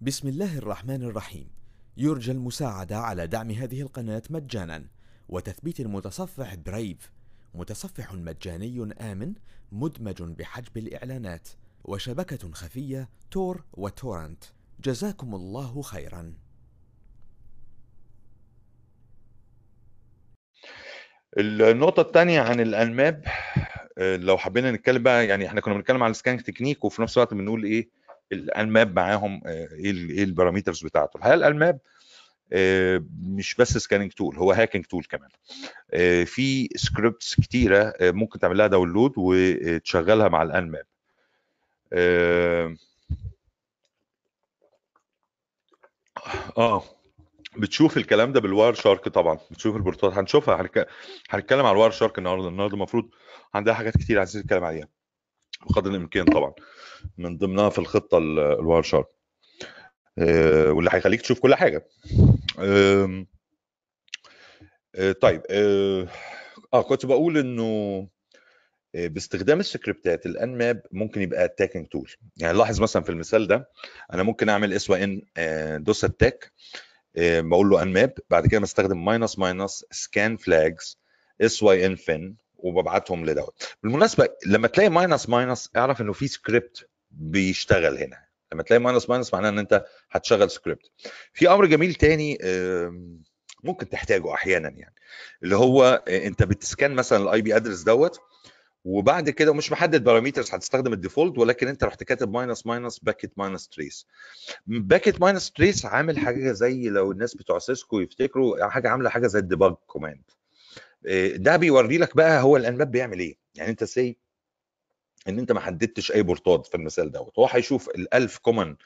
بسم الله الرحمن الرحيم. يرجى المساعدة على دعم هذه القناة مجانا. وتثبيت المتصفح Brave متصفح مجاني آمن مدمج بحجب الإعلانات. وشبكة خفية Tor و torrent. جزاكم الله خيرا. النقطة الثانية عن ال Nmap آه، لو حبينا نتكلم بقى يعني إحنا كنا بنتكلم على ال scan technique وفي نفس الوقت بنقول إيه؟ ال Nmap معاهم آه، إيه إيه ال parameters بتاعته. الحقيقة ال Nmap آه، مش بس scanning tool هو hacking tool كمان. آه، في scripts كتيرة ممكن تعمل لها download وتشغلها مع ال Nmap آه بتشوف الكلام ده بال Wireshark طبعا بتشوف البورتات. هنشوفها هنتكلم على ال Wireshark النهارده. النهارده المفروض عندها حاجات كتير عايزين نتكلم عليها. بقدر الإمكان طبعا من ضمنها في الخطة ال- ال Wireshark آه، واللي هيخليك تشوف كل حاجة. آه، طيب آه آه، كنت بقول إنه باستخدام السكريبتات ال Nmap ممكن يبقى attacking tool يعني لاحظ مثلا في المثال ده أنا ممكن أعمل SYN DoS attack بقول له Nmap بعد كده بستخدم minus minus scan flags SYN FIN وببعتهم لدوت. بالمناسبة لما تلاقي minus minus اعرف إنه في سكريبت بيشتغل هنا. لما تلاقي minus minus معناه إن أنت هتشغل سكريبت في أمر جميل تاني ممكن تحتاجه أحيانا يعني اللي هو آه، أنت بت scan مثلا ال IP address دوت وبعد كده ومش محدد parameters هتستخدم ال default ولكن أنت رحت كاتب minus minus packet minus trace packet minus trace عامل حاجة زي لو الناس بتوع Cisco يفتكروا حاجة عاملة حاجة زي ال debug command ده بيوري لك بقى هو ال Nmap بيعمل إيه. يعني أنت say إن أنت ما حددتش أي بورتات في المثال دوت. هو هيشوف ال1000 common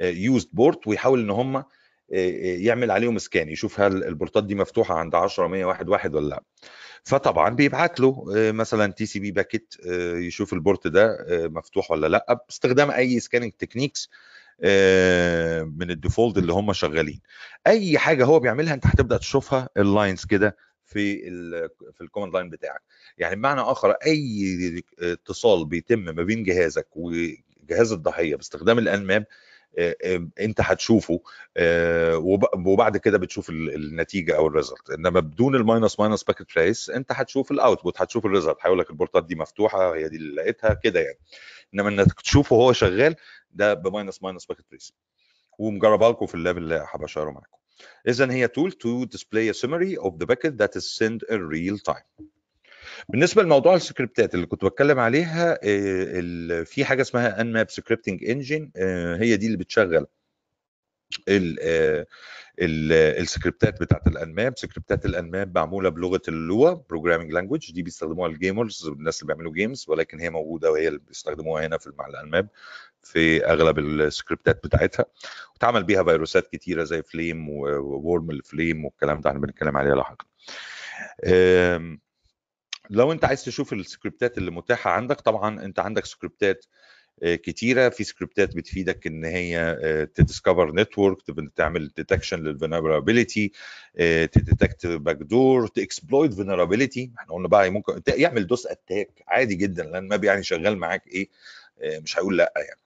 used port ويحاول إن هم يعمل عليهم scan يشوف هل البورتات دي مفتوحة عند 10 101 واحد ولا لأ. فطبعا بيبعت له آه، مثلا TCP packet يشوف ال port ده آه، مفتوح ولا لأ. باستخدام أي scanning techniques من ال default اللي هم شغالين. أي حاجة هو بيعملها أنت هتبدأ تشوفها ال lines كده في ال في ال command line بتاعك. يعني بمعنى آخر أي اتصال بيتم ما بين جهازك وجهاز الضحية باستخدام ال Nmap آه، أنت هتشوفه آه، وب- وبعد كده بتشوف ال- النتيجة أو ال result إنما بدون ال minus minus packet trace أنت هتشوف ال output هتشوف ال result هيقول لك البورتات دي مفتوحة هي دي اللي لقيتها كده يعني. إنما إنك تشوفه وهو شغال ده ب minus minus packet trace ومجربها لكم في ال lab اللي ا share ه معاكم. اذا هي tool to display a summary of the packet that is sent in real time. بالنسبة لموضوع السكريبتات اللي كنت بتكلم عليها آه، في حاجة اسمها Nmap scripting engine هي دي اللي بتشغل آه، ال- السكريبتات بتاعت ال Nmap. سكريبتات ال Nmap معمولة بلغة ال Lua programming language دي بيستخدموها ال gamers الناس اللي بيعملوا games ولكن هي موجودة وهي اللي بيستخدموها هنا في مع ال Nmap. في أغلب السكريبتات بتاعتها واتعمل بيها فيروسات كتيرة زي Flame و worm ال Flame والكلام ده إحنا بنتكلم عليها لاحقا. لو انت عايز تشوف السكريبتات اللي متاحة عندك طبعا انت عندك سكريبتات آه، كتيرة. في سكريبتات بتفيدك ان هي ت discover network تعمل detection لل vulnerability ت detect back door ت exploit vulnerability إحنا قلنا بقى ممكن يعمل DoS attack عادي جدا لأن ما يعني شغال معاك إيه آه، مش هيقول لأ يعني.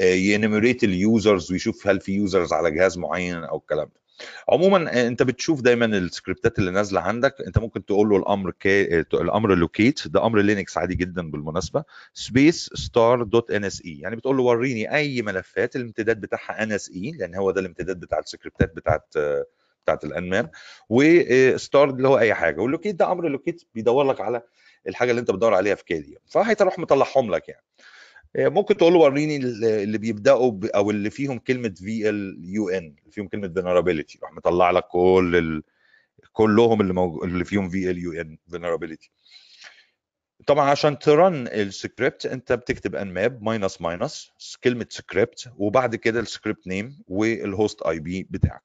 ي enumerate ال users ويشوف هل في users على جهاز معين أو الكلام ده. عموما آه، أنت بتشوف دايما السكريبتات اللي نازلة عندك أنت ممكن تقول له الأمر كي... الأمر locate ده أمر Linux عادي جدا بالمناسبة space star dot NSE يعني بتقول له وريني أي ملفات الامتداد بتاعها NSE لأن هو ده الامتداد بتاع السكريبتات بتاعت آه، بتاعت ال Nmap و star اللي هو أي حاجة. وال locate ده أمر locate بيدور لك على الحاجة اللي أنت بتدور عليها في Kali فهيروح مطلعهم لك يعني. ممكن تقول له وريني اللي بيبدأوا ب- أو اللي فيهم كلمة VULN فيهم كلمة vulnerability راح مطلع لك كل ال... كلهم اللي موج... اللي فيهم VULN vulnerability طبعا عشان ت run ال script أنت بتكتب Nmap minus minus كلمة سكريبت وبعد كده ال script name وال host IP بتاعك.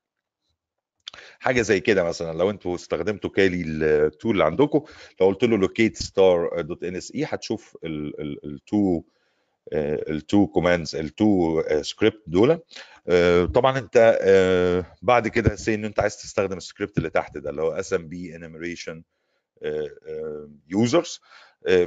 حاجة زي كده مثلا لو أنتوا استخدمتوا Kali ال tool اللي عندكم لو قلت له locate star dot NSE هتشوف ال two ال two commands ال two script دول. آه، طبعا انت آه، بعد كده say ان انت عايز تستخدم السكريبت اللي تحت ده اللي هو SMB enumeration users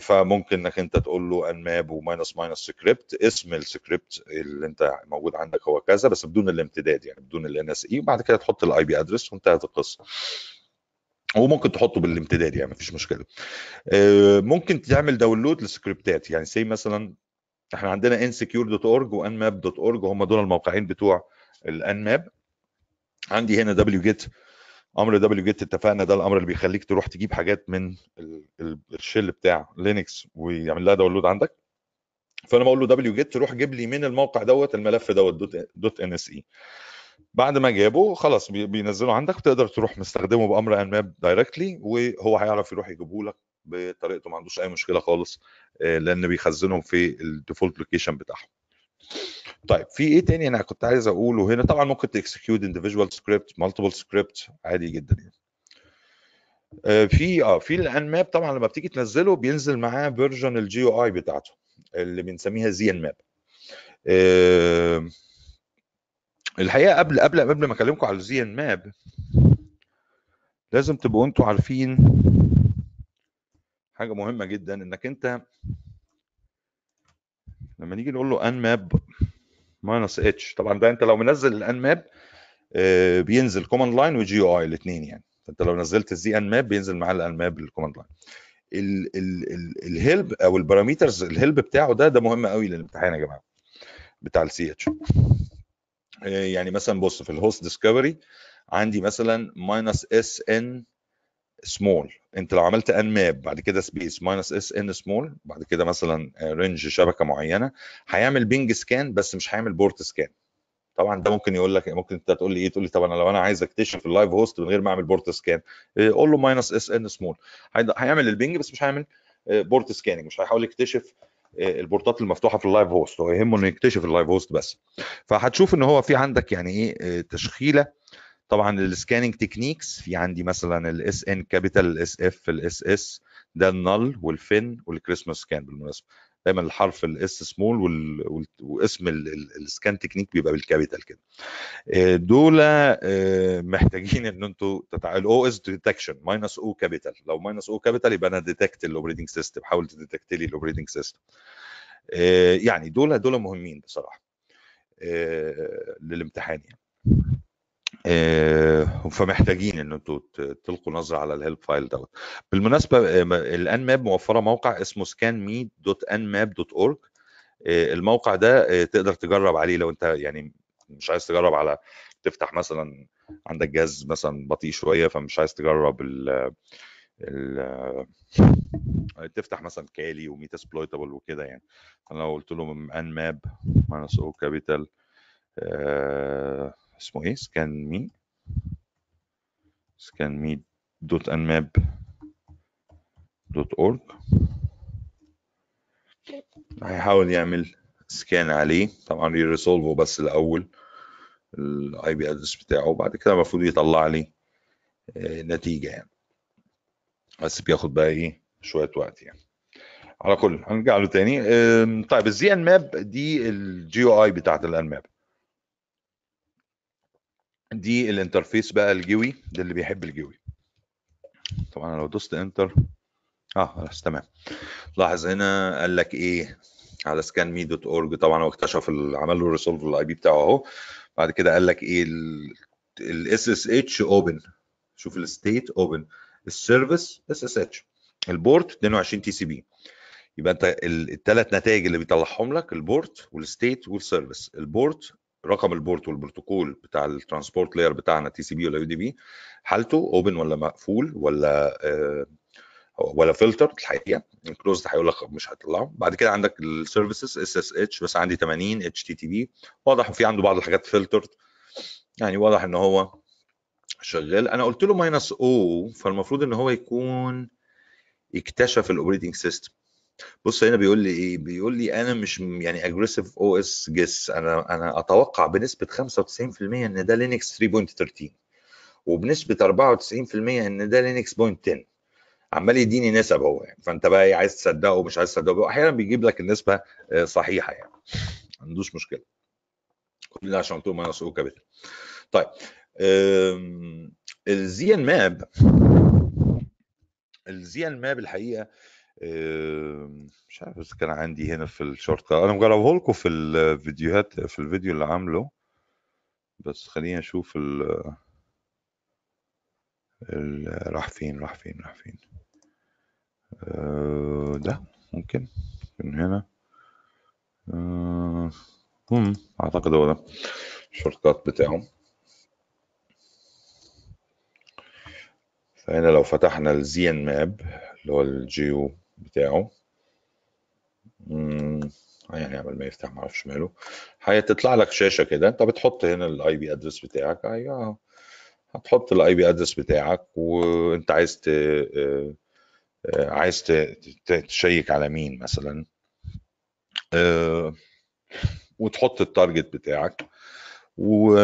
فممكن انك انت تقول له Nmap و minus minus script اسم السكريبت اللي انت موجود عندك هو كذا بس بدون الامتداد يعني بدون ال NSE وبعد كده تحط ال IP address وانتهت القصة. وممكن تحطه بالامتداد يعني مفيش مشكلة. آه، ممكن تعمل download ل script ات يعني زي مثلا إحنا عندنا nsecure.org و nmap.org وهم دول الموقعين بتوع ال Nmap عندي هنا wget أمر wget اتفقنا ده الأمر اللي بيخليك تروح تجيب حاجات من ال- ال- ال shell بتاع Linux ويعمل لها download عندك. فأنا بقول له wget روح جيب لي من الموقع دوت الملف دوت دوت, dot NSE بعد ما جابه خلاص بي- بينزله عندك وتقدر تروح مستخدمه بأمر Nmap directly وهو هيعرف يروح يجيبه لك بطريقته ما عندوش أي مشكلة خالص آه، لأن بيخزنهم في ال default location بتاعهم. طيب في إيه تاني أنا كنت عايز أقوله هنا؟ طبعا ممكن ت execute individual script multiple script عادي جدا يعني. آه، في آه في ال Nmap طبعا لما بتيجي تنزله بينزل معاه version ال GUI بتاعته اللي بنسميها Zenmap الحقيقة قبل قبل قبل ما أكلمكم على ال Zenmap لازم تبقوا أنتوا عارفين حاجة مهمة جدا إنك أنت لما نيجي نقول له Nmap minus h طبعا ده أنت لو منزل ال Nmap بينزل command line و GUI الاثنين يعني. فأنت لو نزلت ال Zenmap بينزل معاه ال Nmap ال command line ال help أو ال parameters ال help بتاعه ده ده مهم قوي للامتحان يا جماعة بتاع ال C H يعني مثلا بص في ال host discovery عندي مثلا minus sn small انت لو عملت Nmap بعد كده space minus sn small بعد كده مثلا range شبكة معينة هيعمل ping scan بس مش هيعمل port scan طبعا ده ممكن يقول لك ممكن انت تقول لي إيه؟ تقول لي طب أنا لو أنا عايز أكتشف ال live host من غير ما أعمل port scan قول له minus sn small هيعمل ال ping بس مش هيعمل port scanning مش هيحاول يكتشف ال port ات المفتوحة في ال live host هو يهمه إنه يكتشف ال live host بس. فهتشوف إن هو في عندك يعني إيه تشخيلة طبعا ال scanning techniques في عندي مثلا ال sN capital ال sF ال sS ده ال null وال FIN وال Christmas scan بالمناسبة. دايما الحرف الاس سمول. واسم ال scan technique بيبقى بال capital كده. دول محتاجين إن أنتوا تتع... ال OS detection minus O capital لو minus O capital يبقى أنا detect ال operating system حاول ت detect لي ال operating system يعني دول دول مهمين بصراحة للامتحان يعني. فمحتاجين ان أنتوا تلقوا نظرة على ال help file دوت. بالمناسبة ال Nmap موفرة موقع اسمه scanme.nmap.org الموقع ده تقدر تجرب عليه لو انت يعني مش عايز تجرب على تفتح مثلا عندك جهاز مثلا بطيء شوية فمش عايز تجرب ال ال تفتح مثلا Kali و Metasploitable وكده يعني. أنا لو قلت له Nmap minus O capital اسمه إيه؟ scanme. scanme dot nmap dot org. هيحاول يعمل scan عليه. طبعا ي resolve ه بس الأول ال IP address بتاعه. وبعد كده المفروض يطلع لي نتيجة يعني. بس بياخد بقى إيه؟ شوية وقت يعني. على كل هنرجع له تاني. طيب ال Zenmap دي ال GUI بتاعت ال Nmap دي ال interface بقى ال GUI ده اللي بيحب ال GUI. طبعا لو دوست enter آه خلاص تمام. لاحظ هنا قال لك إيه؟ على scanme dot org طبعا هو اكتشف عمل له resolve ال IP بتاعه أهو. بعد كده قال لك إيه؟ ال SSH open شوف ال state open ال service SSH ال port 22 TCP يبقى أنت الثلاث نتائج اللي بيطلعهم لك البورت والستيت والسيرفيس البورت رقم ال port والبروتوكول بتاع ال transport layer بتاعنا TCP ولا UDP حالته open ولا مقفول ولا آه ولا فلتر الحقيقة ال closed هيقول لك مش هيطلعه. بعد كده عندك ال services SSH بس عندي 80 HTTP واضح في عنده بعض الحاجات filtered يعني واضح إن هو شغال. أنا قلت له minus O فالمفروض إن هو يكون اكتشف ال operating system بص هنا بيقول لي إيه؟ بيقول لي أنا مش يعني aggressive OS guess أنا أنا أتوقع بنسبة 95% إن ده Linux 3.13 وبنسبة 94% إن ده Linux 0.10 عمال يديني نسب هو يعني. فأنت بقى إيه عايز تصدقه ومش عايز تصدقه؟ أحيانا بيجيب لك النسبة صحيحة يعني. ما عندوش مشكلة. كل ده عشان له minus O capital طيب ال Zenmap ال Zenmap الحقيقة مش عارف بس كان عندي هنا في الشورت أنا مجربه لكم في الفيديوهات في الفيديو اللي عامله. بس خلينا نشوف ال ال- راح فين راح فين راح فين. آه، ده ممكن من هنا. آه، هم أعتقد هو ده ال shortcut بتاعه فهنا لو فتحنا ال Zenmap اللي هو ال GUI بتاعه. مم، يعني قبل ما يفتح معرفش ماله. هتطلع لك شاشة كده. أنت بتحط هنا ال IP address بتاعك. أيوه. هتحط ال IP address بتاعك وأنت عايز ت... آه، عايز check على مين مثلا. آه، وتحط ال target بتاعك. و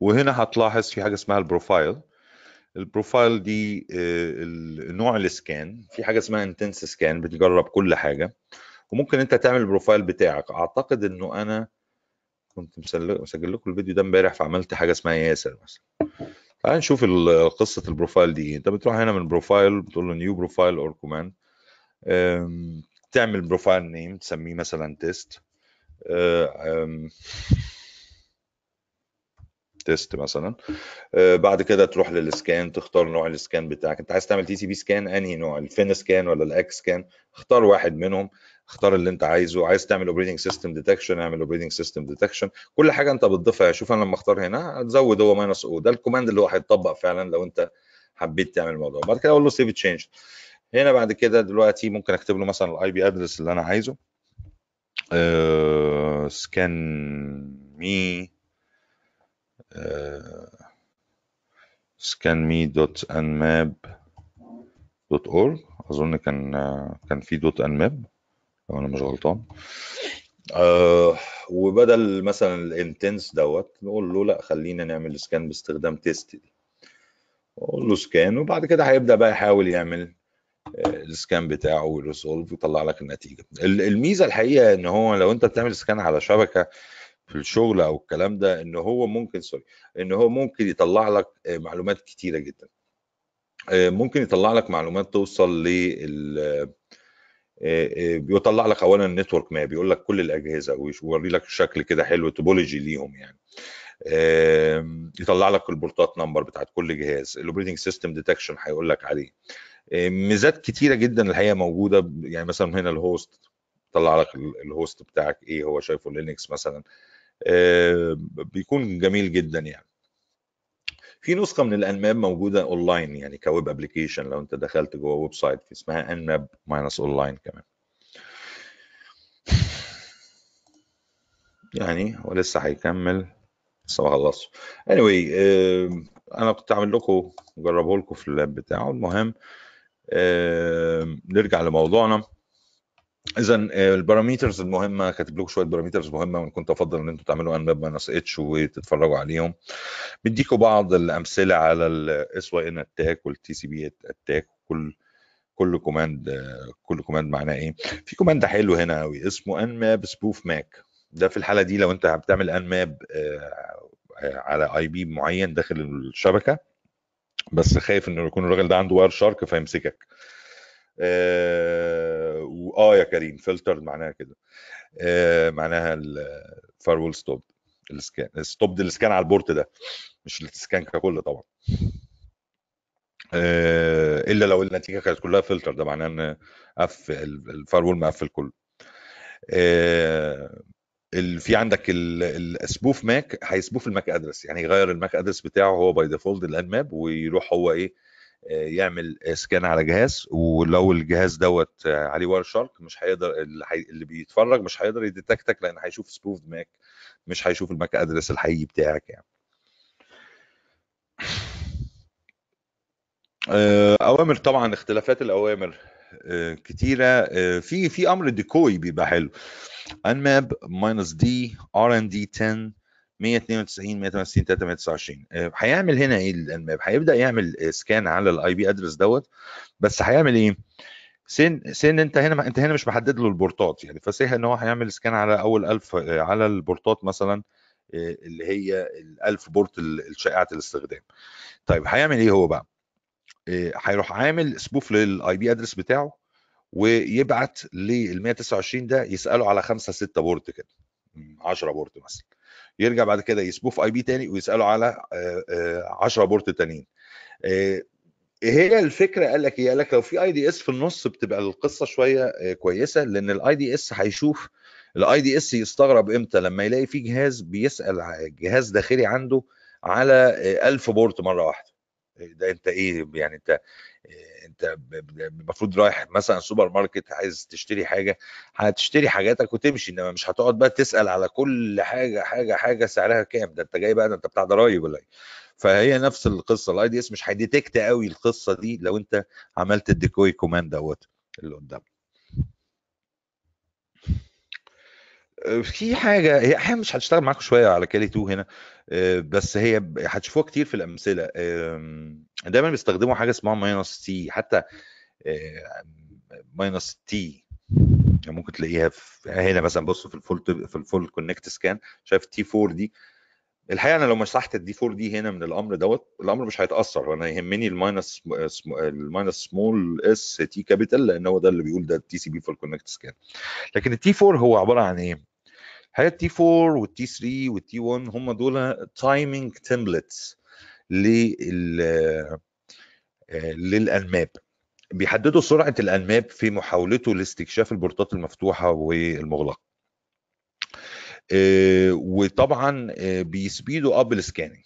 وهنا هتلاحظ في حاجة اسمها ال profile ال profile دي آه، نوع ال scan. في حاجة اسمها intense scan بتجرب كل حاجة. وممكن انت تعمل ال profile بتاعك. أعتقد إنه أنا كنت مسجل لكم الفيديو ده امبارح فعملت حاجة اسمها ياسر مثلا. تعال نشوف قصة ال profile دي. انت بتروح هنا من profile بتقول له new profile or command تعمل profile name تسميه مثلا test test مثلا. آه، بعد كده تروح لل scan تختار نوع ال scan بتاعك. انت عايز تعمل TCP scan انهي نوع؟ ال FIN scan ولا ال X scan اختار واحد منهم اختار اللي انت عايزه. عايز تعمل operating system detection اعمل operating system detection كل حاجة انت بتضيفها. شوف أنا لما اختار هنا هتزود هو minus O ده ال command اللي هو هيتطبق فعلا لو انت حبيت تعمل الموضوع. بعد كده أقول له save change هنا بعد كده دلوقتي ممكن اكتب له مثلا ال IP address اللي أنا عايزه. scan me scanme.nmap.org أظن كان كان في dot Nmap لو أنا مش غلطان. آه وبدل مثلا ال intense دوت نقول له لا خلينا نعمل scan باستخدام test دي. أقول له scan وبعد كده هيبدأ بقى يحاول يعمل آه، ال scan بتاعه وي resolve ويطلع لك النتيجة. ال- الميزة الحقيقة إن هو لو أنت بتعمل scan على شبكة في الشغل أو الكلام ده إن هو ممكن sorry إن هو ممكن يطلع لك آه، معلومات كتيرة جدا. آه، ممكن يطلع لك معلومات توصل لل آه، بيطلع لك اولا ال network map بيقول لك كل الأجهزة ويوري لك شكل كده حلو topology ليهم يعني. يطلع لك البورتات number بتاعت كل جهاز ال operating system detection هيقول لك عليه. ميزات كتيرة جدا الحقيقة موجودة يعني مثلا هنا ال host طلع لك ال- ال host بتاعك إيه هو شايفه Linux مثلا. بيكون جميل جدا يعني. في نسخة من ال Nmap موجودة أونلاين يعني ك web application لو أنت دخلت جوه website اسمها Nmap minus online كمان. يعني هو لسه هيكمل لسه ما خلصش. Anyway آم، أنا كنت عامل لكم جربه لكم في ال lab بتاعه. المهم آم، نرجع لموضوعنا. اذا ال parameters المهمة كاتب لكم شوية parameters مهمة وان كنت أفضل إن أنتم تعملوا Nmap minus H وتتفرجوا عليهم. بديكوا بعض الأمثلة على ال SYN attack وال TCP attack كل كل command كل command معناه إيه. في command حلو هنا قوي اسمه Nmap spoof MAC. ده في الحالة دي لو أنت بتعمل Nmap على IP معين داخل الشبكة بس خايف إنه يكون الراجل ده عنده Wireshark فيمسكك. آه وآه يا كريم فلتر معناها كده. آه معناها ال firewall stop ال scan stop ال scan على ال port ده مش ال scan ككل طبعا. آه إلا لو النتيجة كانت كلها فلتر ده معناه إن قف ال firewall مقفل كله. آه في عندك ال spoof MAC هي spoof ال MAC address يعني يغير ال MAC address بتاعه هو by default ال Nmap ويروح هو إيه يعمل scan على جهاز ولو الجهاز دوت عليه Wireshark مش هيقدر. اللي بيتفرج مش هيقدر ي detect ك لأن هيشوف spoof MAC مش هيشوف ال MAC address الحقيقي بتاعك يعني آه، أوامر طبعا اختلافات الأوامر آه، كتيرة آه، في في أمر decoy بيبقى حلو Nmap minus D RND 10 192 168 329 آه، هيعمل هنا إيه هيبدأ يعمل scan على ال IP address دوت بس هيعمل إيه؟ سين سين أنت هنا أنت هنا مش محدد له البورتات يعني فصيح إن هو هيعمل scan على أول 1000 آه، على البورتات مثلا آه، اللي هي ال 1000 port ال- الشائعه الاستخدام. طيب هيعمل إيه هو بقى؟ آه، هيروح عامل spoof لل IP address بتاعه ويبعت لل 129 ده يسأله على 5 6 port كده 10 port مثلا. يرجع بعد كده ي spoof IP تاني ويسأله على 10 port تانيين. هي الفكرة قال لك إيه؟ قال لك لو في IDS في النص بتبقى القصة شوية كويسة لأن ال IDS هيشوف ال IDS يستغرب إمتى؟ لما يلاقي في جهاز بيسأل جهاز داخلي عنده على 1000 port مرة واحدة. ده؟ أنت إيه يعني؟ أنت انت المفروض رايح مثلا سوبر ماركت عايز تشتري حاجة هتشتري حاجاتك وتمشي إنما مش هتقعد بقى تسأل على كل حاجة حاجة حاجة سعرها كام ده أنت جاي بقى ده أنت بتاع ضرايب ولا إيه؟ فهي نفس القصة ال IDS مش هي detect قوي القصة دي لو أنت عملت ال decoy command دوت اللي قدام في حاجة هي أحيانا مش هتشتغل معاكم شوية على Kali 2 هنا بس هي هتشوفوها كتير في الأمثلة. دايما بيستخدموا حاجة اسمها minus T حتى minus T يعني ممكن تلاقيها هنا مثلا بص في ال full في ال full connect scan شايف T 4 دي؟ الحقيقة أنا لو مسحت ال T 4 دي هنا من الأمر دوت الأمر مش هيتأثر. أنا يهمني ال minus ال minus small s T capital لأن هو ده اللي بيقول ده ال TCP full connect scan لكن ال T 4 هو عبارة عن إيه؟ هي ال T 4 وال T 3 وال T 1 هم دول timing templates لل لل Nmap. بيحددوا سرعة ال Nmap في محاولته لاستكشاف البورتات المفتوحة والمغلقة. وطبعا بي speed وا up ال scanning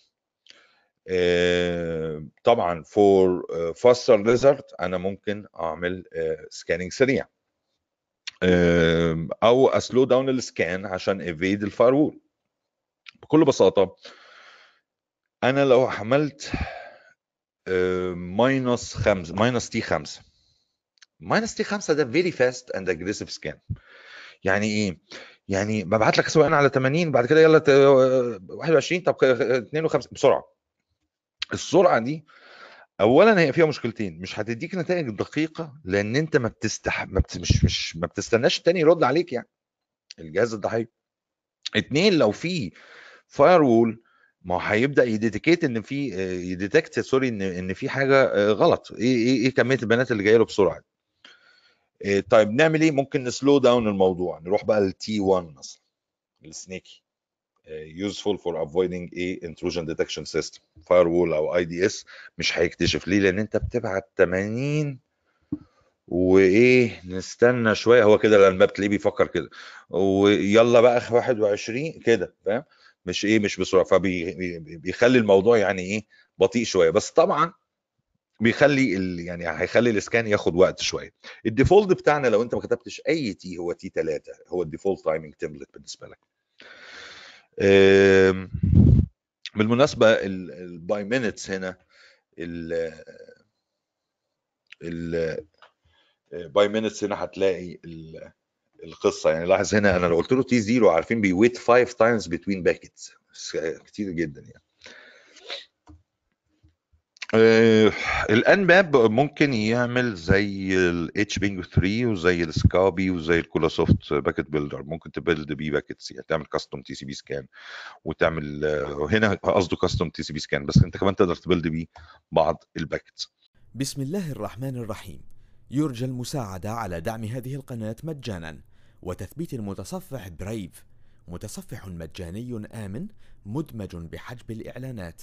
طبعا for faster result أنا ممكن أعمل scanning سريع. أو slow down ال scan عشان evade ال firewall بكل بساطة أنا لو عملت minus 5 minus T 5 minus T 5 ده very fast and aggressive scan يعني إيه؟ يعني ببعت لك سواء على 80 بعد كده يلا 21 طب 52 بسرعة. السرعة دي اولا هي فيها مشكلتين مش هتديك نتائج دقيقة لأن أنت ما بتستح ما بت... مش مش ما بتستناش التاني يرد عليك يعني. الجهاز الضحية. اتنين لو في firewall ما هو هيبدأ ي detect إن في ي detect sorry إن إن في حاجة غلط. إيه إيه إيه كمية البيانات اللي جاية له بسرعة طيب نعمل إيه؟ ممكن ن slow down الموضوع. نروح بقى لل T 1 مثلا ال sneaky useful for avoiding a intrusion detection system firewall أو IDS مش هيكتشف. ليه؟ لأن أنت بتبعت 80 وإيه نستنى شوية. هو كده ال Nmap تلاقيه بيفكر كده. ويلا بقى 21 كده فاهم؟ مش إيه مش بسرعة. فبيخلي الموضوع يعني إيه بطيء شوية. بس طبعا بيخلي ال... يعني هيخلي ال scan ياخد وقت شوية. ال default بتاعنا لو انت ما كتبتش أي T هو T 3 هو ال default timing template بالنسبة لك. بالمناسبة ال by minutes هنا ال ال by minutes هنا هتلاقي ال القصة. يعني لاحظ هنا أنا لو قلت له T zero عارفين بي wait 5 times between packets كتير جدا يعني. آه ال Nmap ممكن يعمل زي ال hping 3 وزي ال Scapy وزي ال Colasoft Packet Builder ممكن ت build بيه packets يعني تعمل custom TCP scan وتعمل هنا قصده custom TCP scan بس أنت كمان تقدر ت build بيه بعض ال packets بسم الله الرحمن الرحيم. يرجى المساعدة على دعم هذه القناة مجانا. وتثبيت المتصفح Brave متصفح مجاني آمن مدمج بحجب الإعلانات.